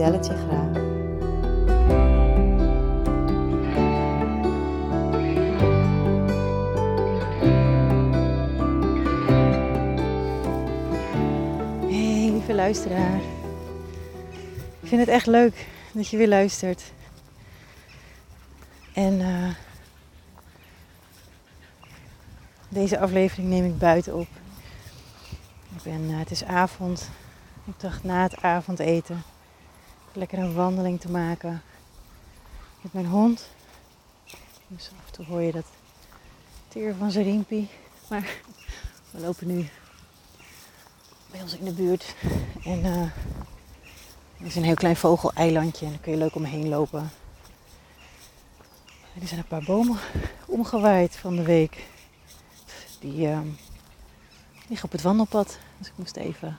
vertel je graag. Hey lieve luisteraar. Ik vind het echt leuk dat je weer luistert. En eh, deze aflevering neem ik buiten op. Ik ben, eh, het is avond. Ik dacht na het avondeten lekker een wandeling te maken met mijn hond. Dus af en toe hoor je dat teer van zijn riempie. Maar we lopen nu bij ons in de buurt. En uh, er is een heel klein vogeleilandje en daar kun je leuk omheen lopen. er zijn een paar bomen omgewaaid van de week. Die uh, liggen op het wandelpad. Dus ik moest even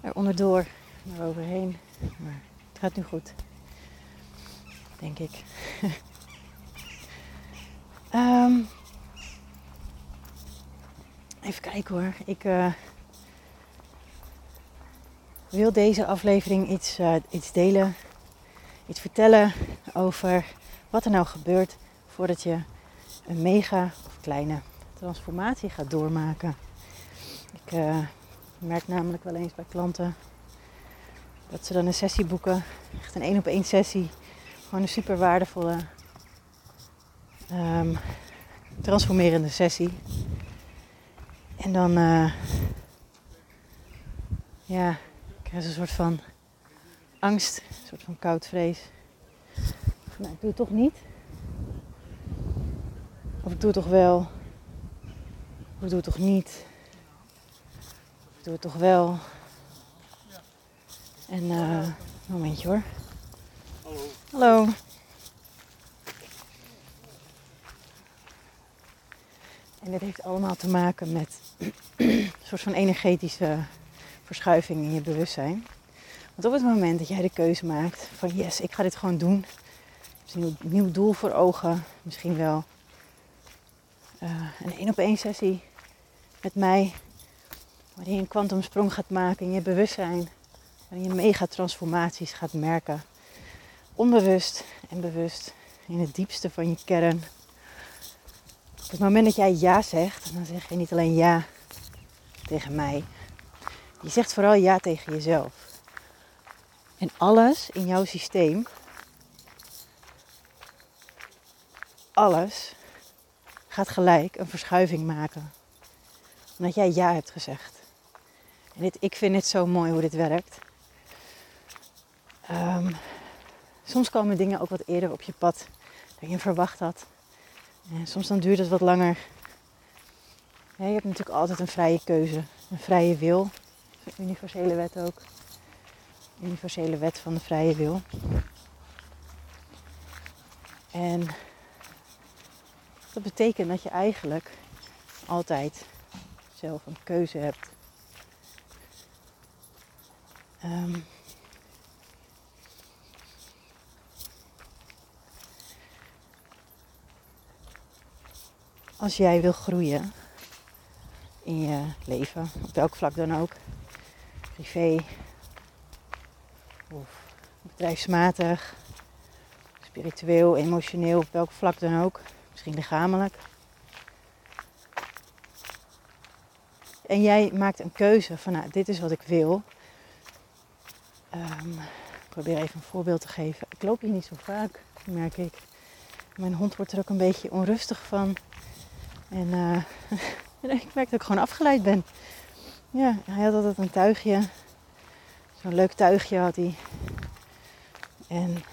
er onderdoor naar overheen. Maar het gaat nu goed. Denk ik. um, even kijken hoor. Ik uh, wil deze aflevering iets, uh, iets delen. Iets vertellen over wat er nou gebeurt voordat je een mega of kleine transformatie gaat doormaken. Ik uh, merk namelijk wel eens bij klanten dat ze dan een sessie boeken, echt een één op één sessie, gewoon een super waardevolle, um, transformerende sessie. En dan, uh, ja, krijgen ze een soort van angst, een soort van koud vrees. Nou, ik doe het toch niet. Of ik doe het toch wel. Of ik doe het toch niet. Of ik doe het toch wel. En uh, een momentje hoor. Hallo. Hallo. En dit heeft allemaal te maken met een soort van energetische verschuiving in je bewustzijn. Want op het moment dat jij de keuze maakt van yes, ik ga dit gewoon doen. Misschien een nieuw doel voor ogen. Misschien wel uh, een één op één sessie met mij. Waarin je een kwantumsprong gaat maken in je bewustzijn. Waarin je mega transformaties gaat merken. Onbewust en bewust. In het diepste van je kern. Op het moment dat jij ja zegt, dan zeg je niet alleen ja tegen mij. Je zegt vooral ja tegen jezelf. En alles in jouw systeem, alles gaat gelijk een verschuiving maken. Omdat jij ja hebt gezegd. En dit, ik vind het zo mooi hoe dit werkt. Um, soms komen dingen ook wat eerder op je pad dan je verwacht had. En soms dan duurt het wat langer. Je hebt natuurlijk altijd een vrije keuze, een vrije wil. Een universele wet ook. Universele wet van de vrije wil. En dat betekent dat je eigenlijk altijd zelf een keuze hebt. Um, als jij wil groeien in je leven, op welk vlak dan ook, privé of bedrijfsmatig, spiritueel, emotioneel, op welk vlak dan ook, misschien lichamelijk. En jij maakt een keuze van, nou, dit is wat ik wil. Um, ik probeer even een voorbeeld te geven. Ik loop hier niet zo vaak, merk ik. Mijn hond wordt er ook een beetje onrustig van. En uh, ik merk dat ik gewoon afgeleid ben. Ja, hij had altijd een tuigje. Zo'n leuk tuigje had hij. En,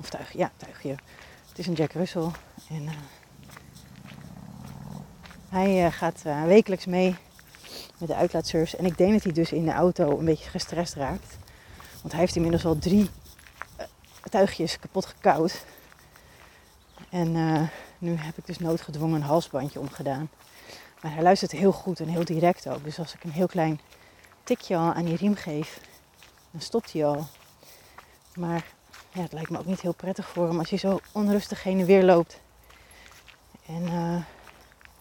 of tuigje, ja, tuigje. Het is een Jack Russell. En uh, hij uh, gaat wekelijks mee met de uitlaatsurfs. En ik denk dat hij dus in de auto een beetje gestrest raakt. Want hij heeft inmiddels al drie tuigjes kapot gekoud. En nu heb ik dus noodgedwongen een halsbandje omgedaan. Maar hij luistert heel goed en heel direct ook. Dus als ik een heel klein tikje al aan die riem geef, dan stopt hij al. Maar ja, het lijkt me ook niet heel prettig voor hem als hij zo onrustig heen en weer loopt. En uh,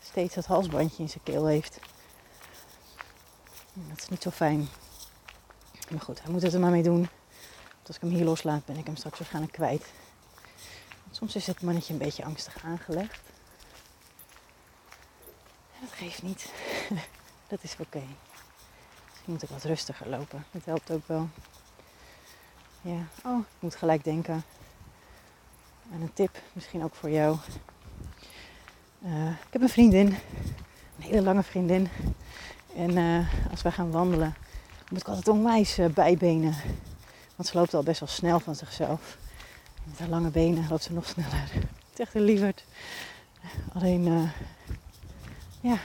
steeds dat halsbandje in zijn keel heeft. Dat is niet zo fijn. Maar goed, hij moet het er maar mee doen. Want als ik hem hier loslaat, ben ik hem straks waarschijnlijk kwijt. Soms is het mannetje een beetje angstig aangelegd. dat geeft niet. dat is oké. Okay. Misschien moet ik wat rustiger lopen. Dat helpt ook wel. Ja, oh, ik moet gelijk denken aan een tip, misschien ook voor jou. Uh, ik heb een vriendin, een hele lange vriendin. En uh, als wij gaan wandelen, moet ik altijd onwijs uh, bijbenen. Want ze loopt al best wel snel van zichzelf. Met haar lange benen loopt ze nog sneller. Het is echt een lieverd. Alleen, uh, ja,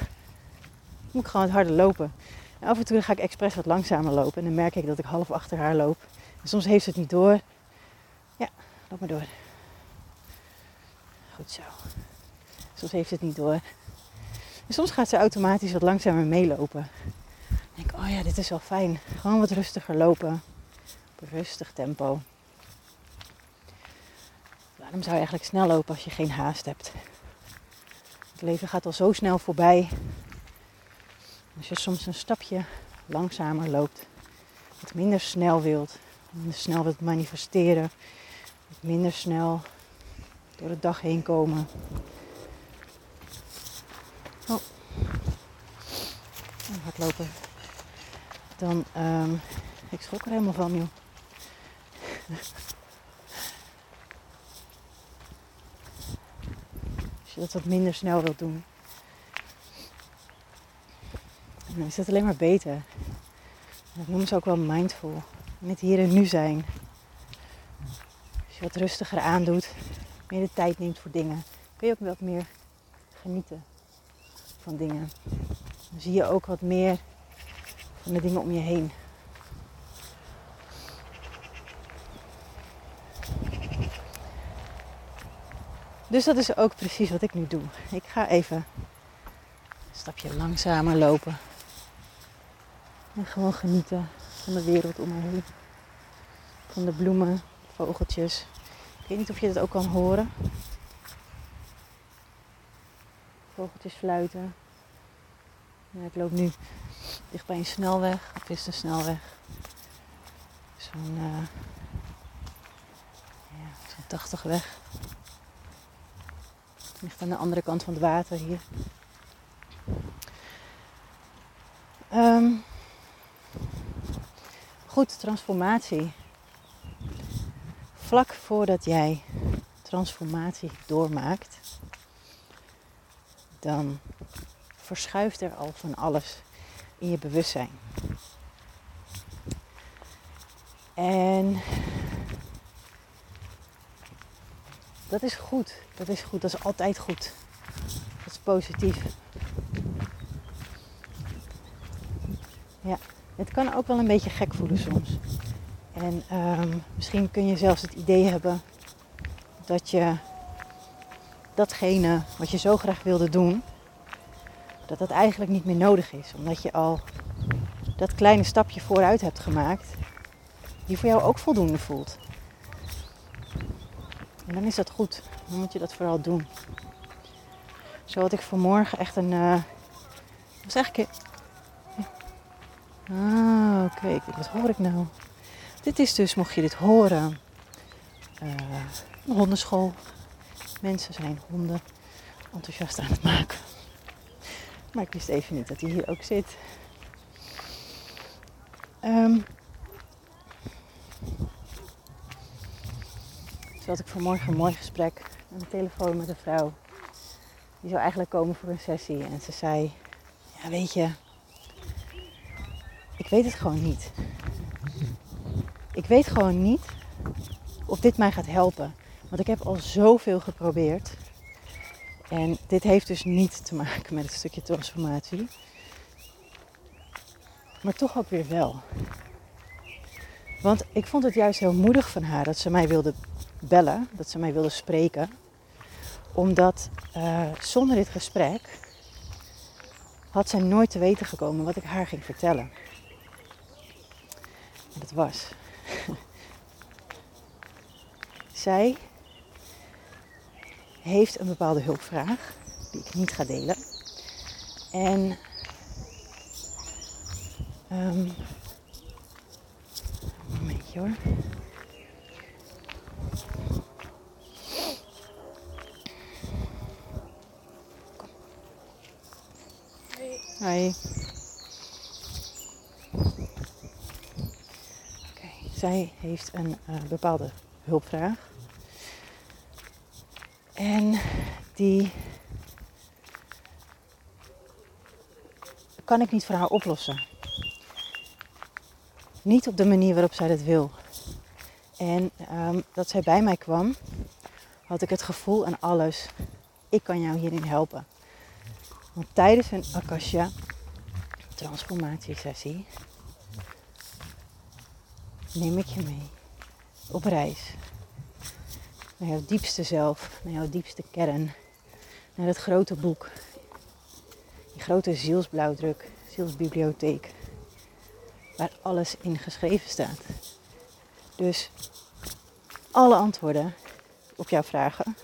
moet gewoon het harder lopen. En af en toe ga ik expres wat langzamer lopen. En dan merk ik dat ik half achter haar loop. En soms heeft ze het niet door. Ja, loop maar door. Goed zo. Soms heeft ze het niet door. En soms gaat ze automatisch wat langzamer meelopen. Dan denk oh ja, dit is wel fijn. Gewoon wat rustiger lopen. Op een rustig tempo. Waarom zou je eigenlijk snel lopen als je geen haast hebt? Het leven gaat al zo snel voorbij. Als je soms een stapje langzamer loopt, wat minder snel wilt, minder snel wilt manifesteren, minder snel door de dag heen komen. Oh, hardlopen. Dan, um, ik schrok er helemaal van, joh. Je dat wat minder snel wilt doen. dan is het alleen maar beter. Dat noemen ze ook wel mindful. In het hier en nu zijn. Als je wat rustiger aandoet, meer de tijd neemt voor dingen, kun je ook wat meer genieten van dingen. Dan zie je ook wat meer van de dingen om je heen. Dus dat is ook precies wat ik nu doe. Ik ga even een stapje langzamer lopen. En gewoon genieten van de wereld om me heen. Van de bloemen, vogeltjes. Ik weet niet of je dat ook kan horen. Vogeltjes fluiten. Ik loop nu dicht bij een snelweg. Of is een snelweg. Zo'n uh, ja, zo'n 80 weg. Ligt aan de andere kant van het water hier. Um, goed, transformatie. Vlak voordat jij transformatie doormaakt, dan verschuift er al van alles in je bewustzijn. En dat is goed. Dat is goed. Dat is altijd goed. Dat is positief. Ja, het kan ook wel een beetje gek voelen soms. En um, misschien kun je zelfs het idee hebben dat je datgene wat je zo graag wilde doen, dat dat eigenlijk niet meer nodig is. Omdat je al dat kleine stapje vooruit hebt gemaakt, die voor jou ook voldoende voelt. En dan is dat goed. Dan moet je dat vooral doen. Zo had ik vanmorgen echt een. Uh, was eigenlijk. Ah, oké. Wat hoor ik nou? Dit is dus, mocht je dit horen, uh, een hondenschool. Mensen zijn honden enthousiast aan het maken. Maar ik wist even niet dat hij hier ook zit. Um, Toen had ik vanmorgen een mooi gesprek aan de telefoon met een vrouw. Die zou eigenlijk komen voor een sessie. En ze zei, ja weet je, ik weet het gewoon niet. Ik weet gewoon niet of dit mij gaat helpen. Want ik heb al zoveel geprobeerd. En dit heeft dus niet te maken met het stukje transformatie. Maar toch ook weer wel. Want ik vond het juist heel moedig van haar dat ze mij wilde bellen, dat ze mij wilde spreken. Omdat uh, zonder dit gesprek had zij nooit te weten gekomen wat ik haar ging vertellen. En dat was. zij heeft een bepaalde hulpvraag die ik niet ga delen. En een momentje hoor. Zij heeft een uh, bepaalde hulpvraag. En die kan ik niet voor haar oplossen. Niet op de manier waarop zij dat wil. En um, dat zij bij mij kwam, had ik het gevoel aan alles. Ik kan jou hierin helpen. Want tijdens een Akasha transformatiesessie neem ik je mee op reis. Naar jouw diepste zelf, naar jouw diepste kern. Naar het grote boek. Die grote zielsblauwdruk, zielsbibliotheek. Waar alles in geschreven staat. Dus alle antwoorden op jouw vragen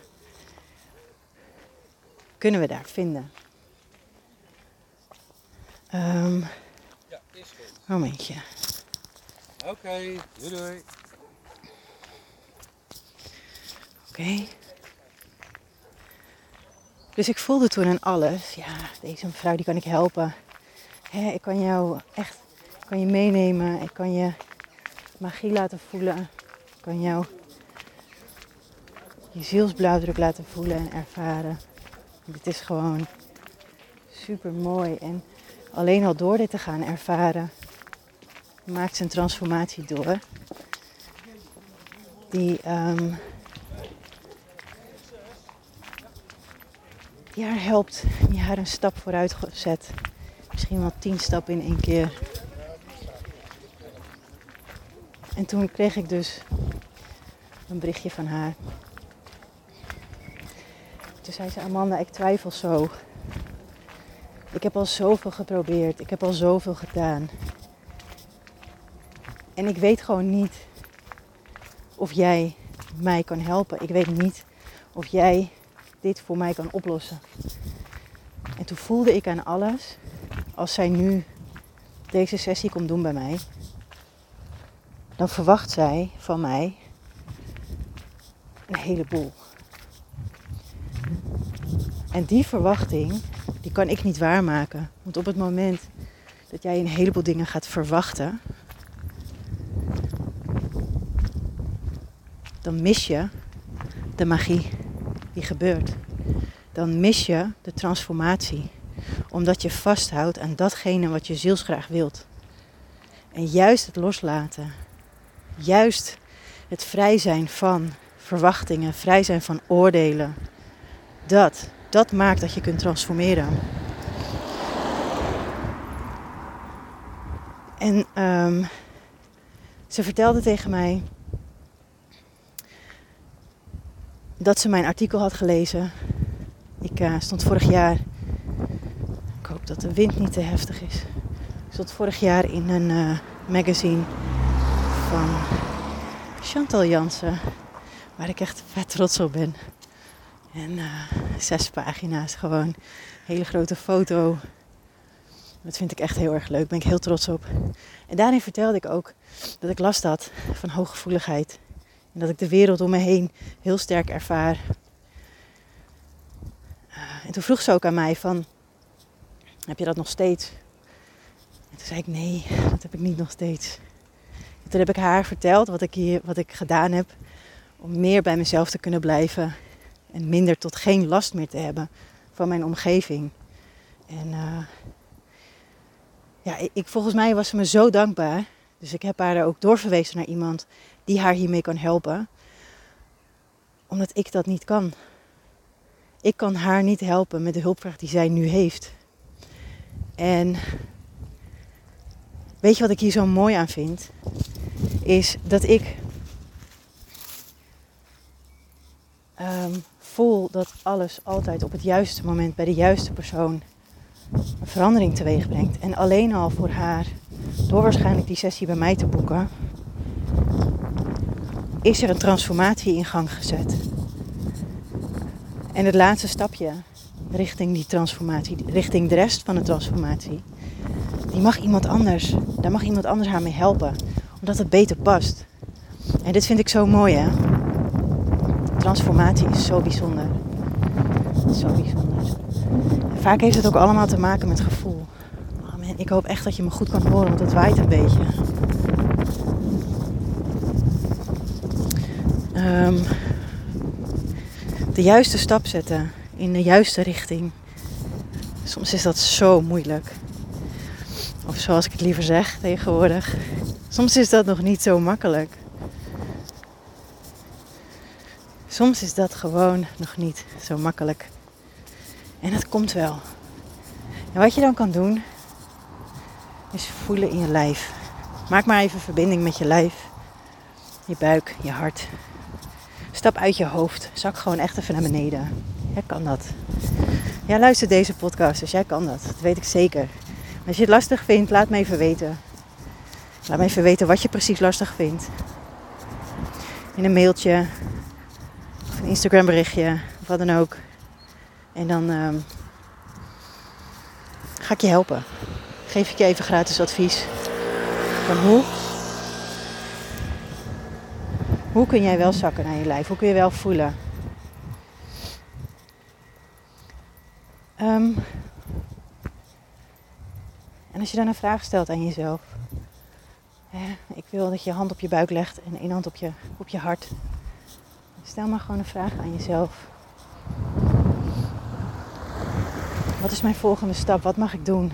kunnen we daar vinden. Um, ja, is goed. Momentje. Oké, okay, doei doei. Oké. Dus ik voelde toen aan alles, ja, deze mevrouw die kan ik helpen. ik kan jou echt, kan je meenemen, ik kan je magie laten voelen. Ik kan jou je zielsblauwdruk laten voelen en ervaren. Dit is gewoon super mooi. En alleen al door dit te gaan ervaren, maakt zijn transformatie door. Die, die haar helpt, die haar een stap vooruit zet. Misschien wel tien stappen in één keer. En toen kreeg ik dus een berichtje van haar. Toen zei ze, Amanda, ik twijfel zo. Ik heb al zoveel geprobeerd. Ik heb al zoveel gedaan. En ik weet gewoon niet of jij mij kan helpen. Ik weet niet of jij dit voor mij kan oplossen. En toen voelde ik aan alles, als zij nu deze sessie komt doen bij mij, dan verwacht zij van mij een heleboel. En die verwachting, die kan ik niet waarmaken. Want op het moment dat jij een heleboel dingen gaat verwachten, dan mis je de magie die gebeurt. Dan mis je de transformatie, omdat je vasthoudt aan datgene wat je zielsgraag wilt. En juist het loslaten, juist het vrij zijn van verwachtingen, vrij zijn van oordelen, dat dat maakt dat je kunt transformeren. En um, ze vertelde tegen mij dat ze mijn artikel had gelezen. Ik uh, stond vorig jaar. Ik hoop dat de wind niet te heftig is. Ik stond vorig jaar in een uh, magazine van Chantal Jansen. Waar ik echt vet trots op ben. En uh, zes pagina's, gewoon hele grote foto. Dat vind ik echt heel erg leuk, ben ik heel trots op. En daarin vertelde ik ook dat ik last had van hooggevoeligheid. En dat ik de wereld om me heen heel sterk ervaar. Uh, en toen vroeg ze ook aan mij van, heb je dat nog steeds? En toen zei ik, nee, dat heb ik niet nog steeds. En toen heb ik haar verteld wat ik, hier, wat ik gedaan heb om meer bij mezelf te kunnen blijven en minder tot geen last meer te hebben van mijn omgeving. En uh, ja, ik, volgens mij was ze me zo dankbaar. Dus ik heb haar ook doorverwezen naar iemand die haar hiermee kan helpen. Omdat ik dat niet kan. Ik kan haar niet helpen met de hulpvraag die zij nu heeft. En weet je wat ik hier zo mooi aan vind? is dat ik ehm, voel dat alles altijd op het juiste moment bij de juiste persoon verandering teweeg brengt. En alleen al voor haar, door waarschijnlijk die sessie bij mij te boeken, is er een transformatie in gang gezet. En het laatste stapje richting die transformatie, richting de rest van de transformatie, die mag iemand anders, daar mag iemand anders haar mee helpen, omdat het beter past. En dit vind ik zo mooi hè. Transformatie is zo bijzonder. Zo bijzonder. Vaak heeft het ook allemaal te maken met gevoel. Oh man, ik hoop echt dat je me goed kan horen, want het waait een beetje. Um, de juiste stap zetten in de juiste richting. Soms is dat zo moeilijk. Of zoals ik het liever zeg tegenwoordig. Soms is dat nog niet zo makkelijk. Soms is dat gewoon nog niet zo makkelijk. En dat komt wel. En wat je dan kan doen, is voelen in je lijf. Maak maar even verbinding met je lijf, je buik, je hart. Stap uit je hoofd. Zak gewoon echt even naar beneden. Jij kan dat. Jij luistert deze podcast, dus jij kan dat. Dat weet ik zeker. Als je het lastig vindt, laat me even weten. Laat me even weten wat je precies lastig vindt. In een mailtje, een Instagram berichtje, of wat dan ook. En dan ehm, ga ik je helpen. Geef ik je even gratis advies van hoe hoe kun jij wel zakken naar je lijf? Hoe kun je wel voelen? Um, en als je dan een vraag stelt aan jezelf. Ik wil dat je je hand op je buik legt en één hand op je, op je hart. Stel maar gewoon een vraag aan jezelf. Wat is mijn volgende stap? Wat mag ik doen?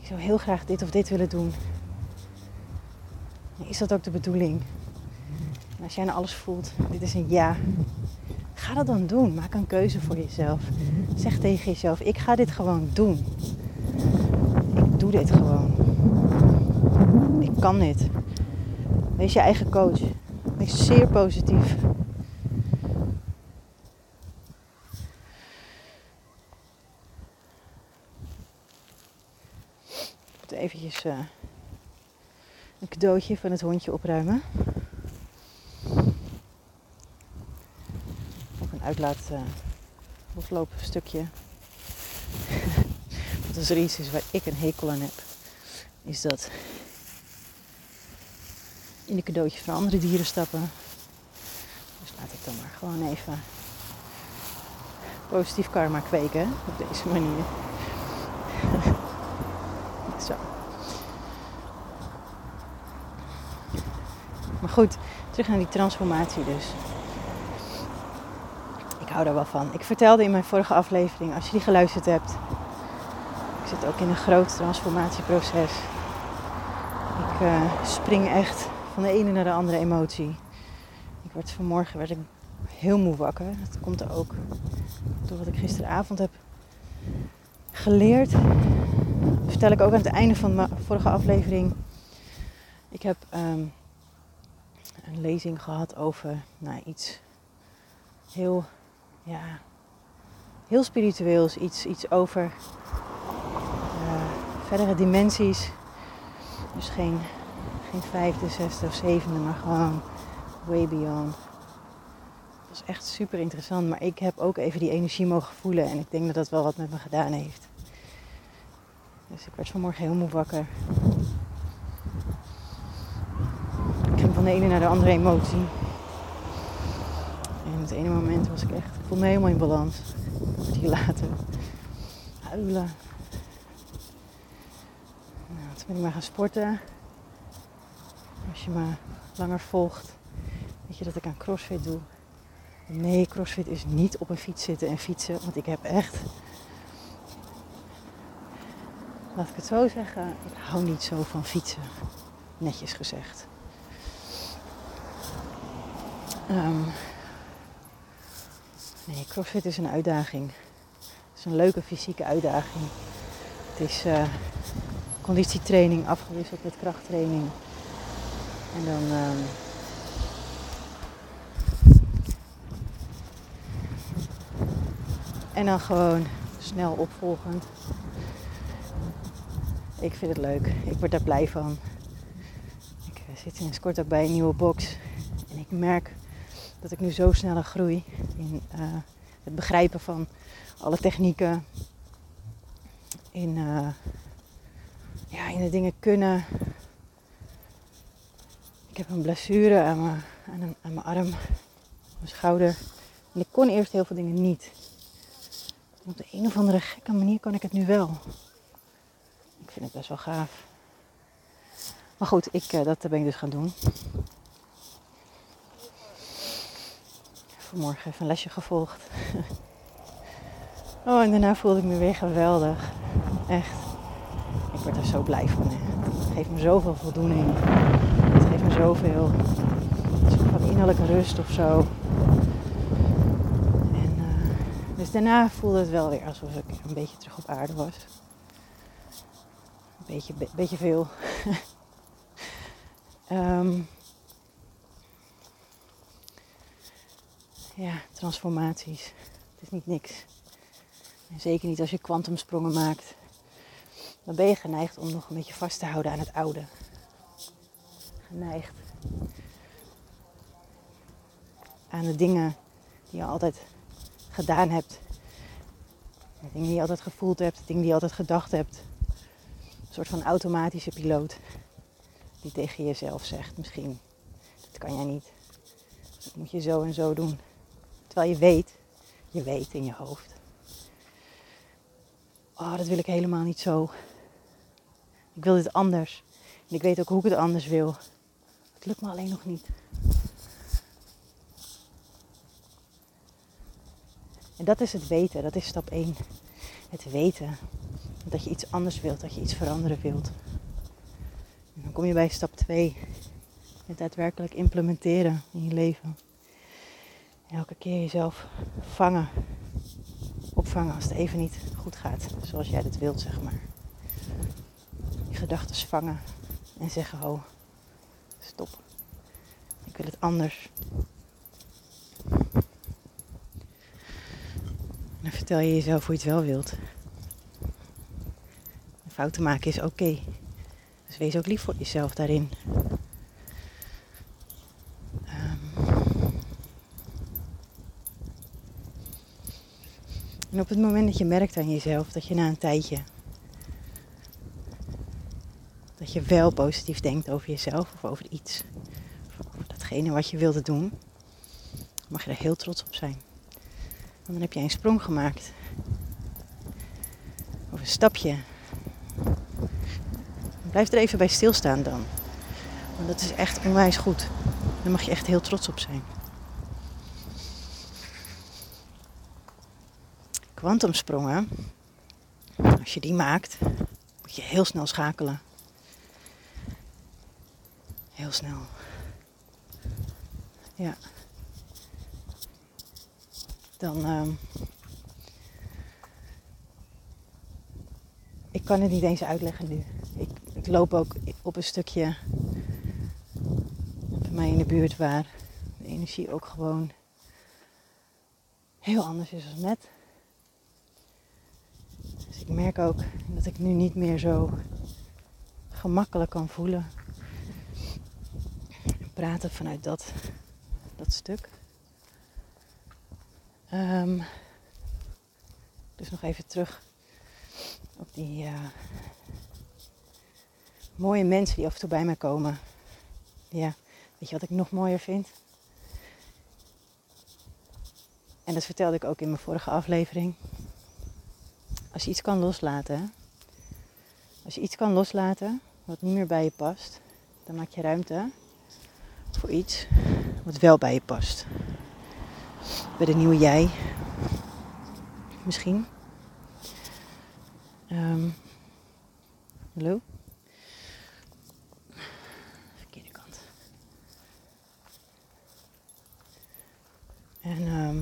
Ik zou heel graag dit of dit willen doen. Is dat ook de bedoeling? Als jij nou alles voelt, dit is een ja. Ga dat dan doen. Maak een keuze voor jezelf. Zeg tegen jezelf, ik ga dit gewoon doen. Ik doe dit gewoon. Ik kan dit. Wees je eigen coach. Zeer positief. Ik eventjes uh, een cadeautje van het hondje opruimen. uitlaat uh, loslopen stukje. Wat als er iets is waar ik een hekel aan heb, is dat in de cadeautjes van andere dieren stappen. Dus laat ik dan maar gewoon even positief karma kweken op deze manier. Zo. Maar goed, terug naar die transformatie dus hou daar wel van. Ik vertelde in mijn vorige aflevering, als je die geluisterd hebt, ik zit ook in een groot transformatieproces. Ik uh, spring echt van de ene naar de andere emotie. Ik werd vanmorgen werd ik heel moe wakker. Dat komt er ook door wat ik gisteravond heb geleerd. Dat vertel ik ook aan het einde van mijn vorige aflevering. Ik heb um, een lezing gehad over nou, iets heel ja, heel spiritueels. Iets, iets over uh, verdere dimensies. Dus geen, geen vijfde, zesde of zevende, maar gewoon way beyond. Het was echt super interessant, maar ik heb ook even die energie mogen voelen. En ik denk dat dat wel wat met me gedaan heeft. Dus ik werd vanmorgen heel moe wakker. Ik ging van de ene naar de andere emotie het ene moment was ik echt, ik voelde me helemaal in balans. Die later huilen. Nou, toen ben ik maar gaan sporten. Als je me langer volgt, weet je dat ik aan crossfit doe. Nee, crossfit is niet op een fiets zitten en fietsen. Want ik heb echt, laat ik het zo zeggen, ik hou niet zo van fietsen. Netjes gezegd. Um, Nee, CrossFit is een uitdaging. Het is een leuke fysieke uitdaging. Het is uh, conditietraining afgewisseld met krachttraining. En dan. ehm, en dan gewoon snel opvolgend. Ik vind het leuk. Ik word daar blij van. Ik eh, zit sinds kort ook bij een nieuwe box. En ik merk dat ik nu zo sneller groei in eh, het begrijpen van alle technieken. In, eh, ja, in de dingen kunnen. Ik heb een blessure aan mijn, aan, aan mijn arm, mijn schouder. En ik kon eerst heel veel dingen niet. Op de een of andere gekke manier kan ik het nu wel. Ik vind het best wel gaaf. Maar goed, ik, eh, dat ben ik dus gaan doen. Vanmorgen even een lesje gevolgd. Oh, en daarna voelde ik me weer geweldig. Echt. Ik word er zo blij van. Het geeft me zoveel voldoening. Zoveel. Van innerlijke rust of zo. En, eh, dus daarna voelde het wel weer alsof ik een beetje terug op aarde was. Een beetje, be- beetje veel. Ehm, ja, transformaties. Het is niet niks. En zeker niet als je kwantumsprongen maakt. Dan ben je geneigd om nog een beetje vast te houden aan het oude. Geneigd aan de dingen die je altijd gedaan hebt. De dingen die je altijd gevoeld hebt, de dingen die je altijd gedacht hebt. Een soort van automatische piloot die tegen jezelf zegt misschien, dat kan jij niet. Dat moet je zo en zo doen. Terwijl je weet, je weet in je hoofd. Oh, dat wil ik helemaal niet zo. Ik wil dit anders. En ik weet ook hoe ik het anders wil. Het lukt me alleen nog niet. En dat is het weten, dat is stap 1. Het weten dat je iets anders wilt, dat je iets veranderen wilt. En dan kom je bij stap 2. Het daadwerkelijk implementeren in je leven. En elke keer jezelf vangen. Opvangen als het even niet goed gaat. Zoals jij dat wilt, zeg maar. Je gedachten vangen. En zeggen, oh, stop. Ik wil het anders. En dan vertel je jezelf hoe je het wel wilt. Fouten maken is oké. Dus wees ook lief voor jezelf daarin. Ehm. En op het moment dat je merkt aan jezelf dat je na een tijdje je wel positief denkt over jezelf of over iets, of over datgene wat je wilde doen, mag je er heel trots op zijn. Want dan heb jij een sprong gemaakt. Of een stapje. Blijf er even bij stilstaan dan. Want dat is echt onwijs goed. Daar mag je echt heel trots op zijn. Quantumsprongen, als je die maakt, moet je heel snel schakelen. Heel snel. Ja. Dan. ehm, ik kan het niet eens uitleggen nu. Ik, ik loop ook op een stukje bij mij in de buurt waar de energie ook gewoon heel anders is dan net. Dus ik merk ook dat ik nu niet meer zo gemakkelijk kan voelen. En praten vanuit dat, dat stuk. Ehm, dus nog even terug op die eh, mooie mensen die af en toe bij mij komen. Ja, weet je wat ik nog mooier vind? En dat vertelde ik ook in mijn vorige aflevering. Als je iets kan loslaten, als je iets kan loslaten wat niet meer bij je past, dan maak je ruimte voor iets wat wel bij je past. Bij de nieuwe jij. Misschien. Ehm, hallo? Verkeerde kant. En ehm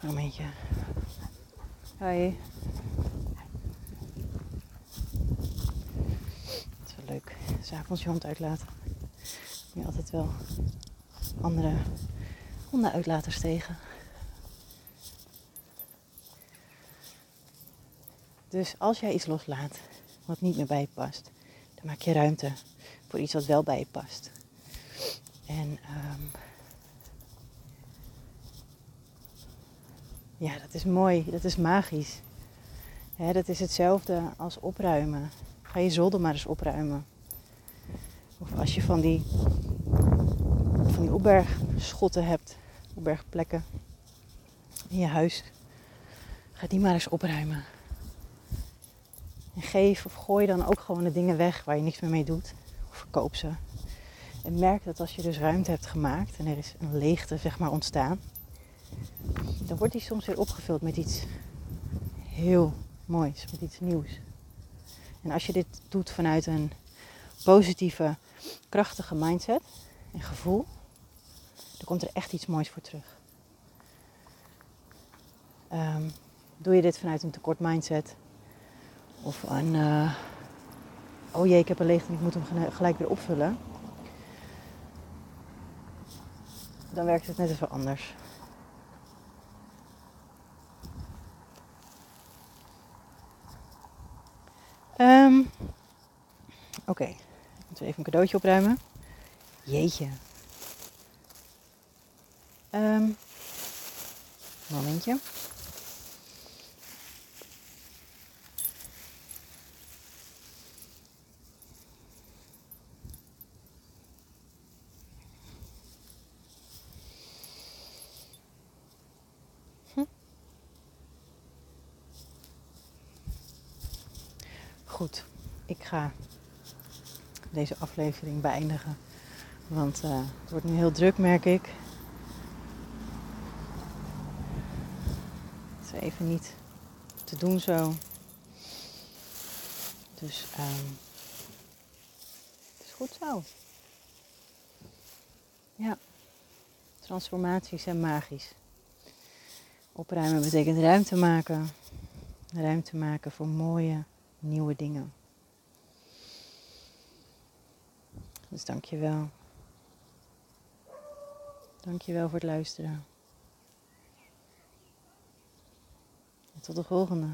een momentje. Hoi. Het is wel leuk. s'avonds je hond uitlaten. Kom je altijd wel andere hondenuitlaters tegen. Dus als jij iets loslaat wat niet meer bij je past, dan maak je ruimte voor iets wat wel bij je past. En ehm, ja, dat is mooi, dat is magisch. Dat is hetzelfde als opruimen. Ga je zolder maar eens opruimen. Of als je van die opbergschotten hebt, opbergplekken in je huis, ga die maar eens opruimen. En geef of gooi dan ook gewoon de dingen weg waar je niks meer mee doet. Of verkoop ze. En merk dat als je dus ruimte hebt gemaakt en er is een leegte zeg maar ontstaan, dan wordt die soms weer opgevuld met iets heel moois, met iets nieuws. En als je dit doet vanuit een positieve, krachtige mindset en gevoel, dan komt er echt iets moois voor terug. Um, doe je dit vanuit een tekort mindset of een, uh, oh jee, ik heb een leegte ik moet hem gelijk weer opvullen, dan werkt het net even anders. Um, Oké, okay. moeten we even een cadeautje opruimen. Jeetje. Um, momentje. Goed, ik ga deze aflevering beëindigen. Want uh, het wordt nu heel druk, merk ik. Het is even niet te doen zo. Dus um, het is goed zo. Ja, transformaties zijn magisch. Opruimen betekent ruimte maken. Ruimte maken voor mooie nieuwe dingen. Dus dank je wel. Dank je wel voor het luisteren. Tot de volgende.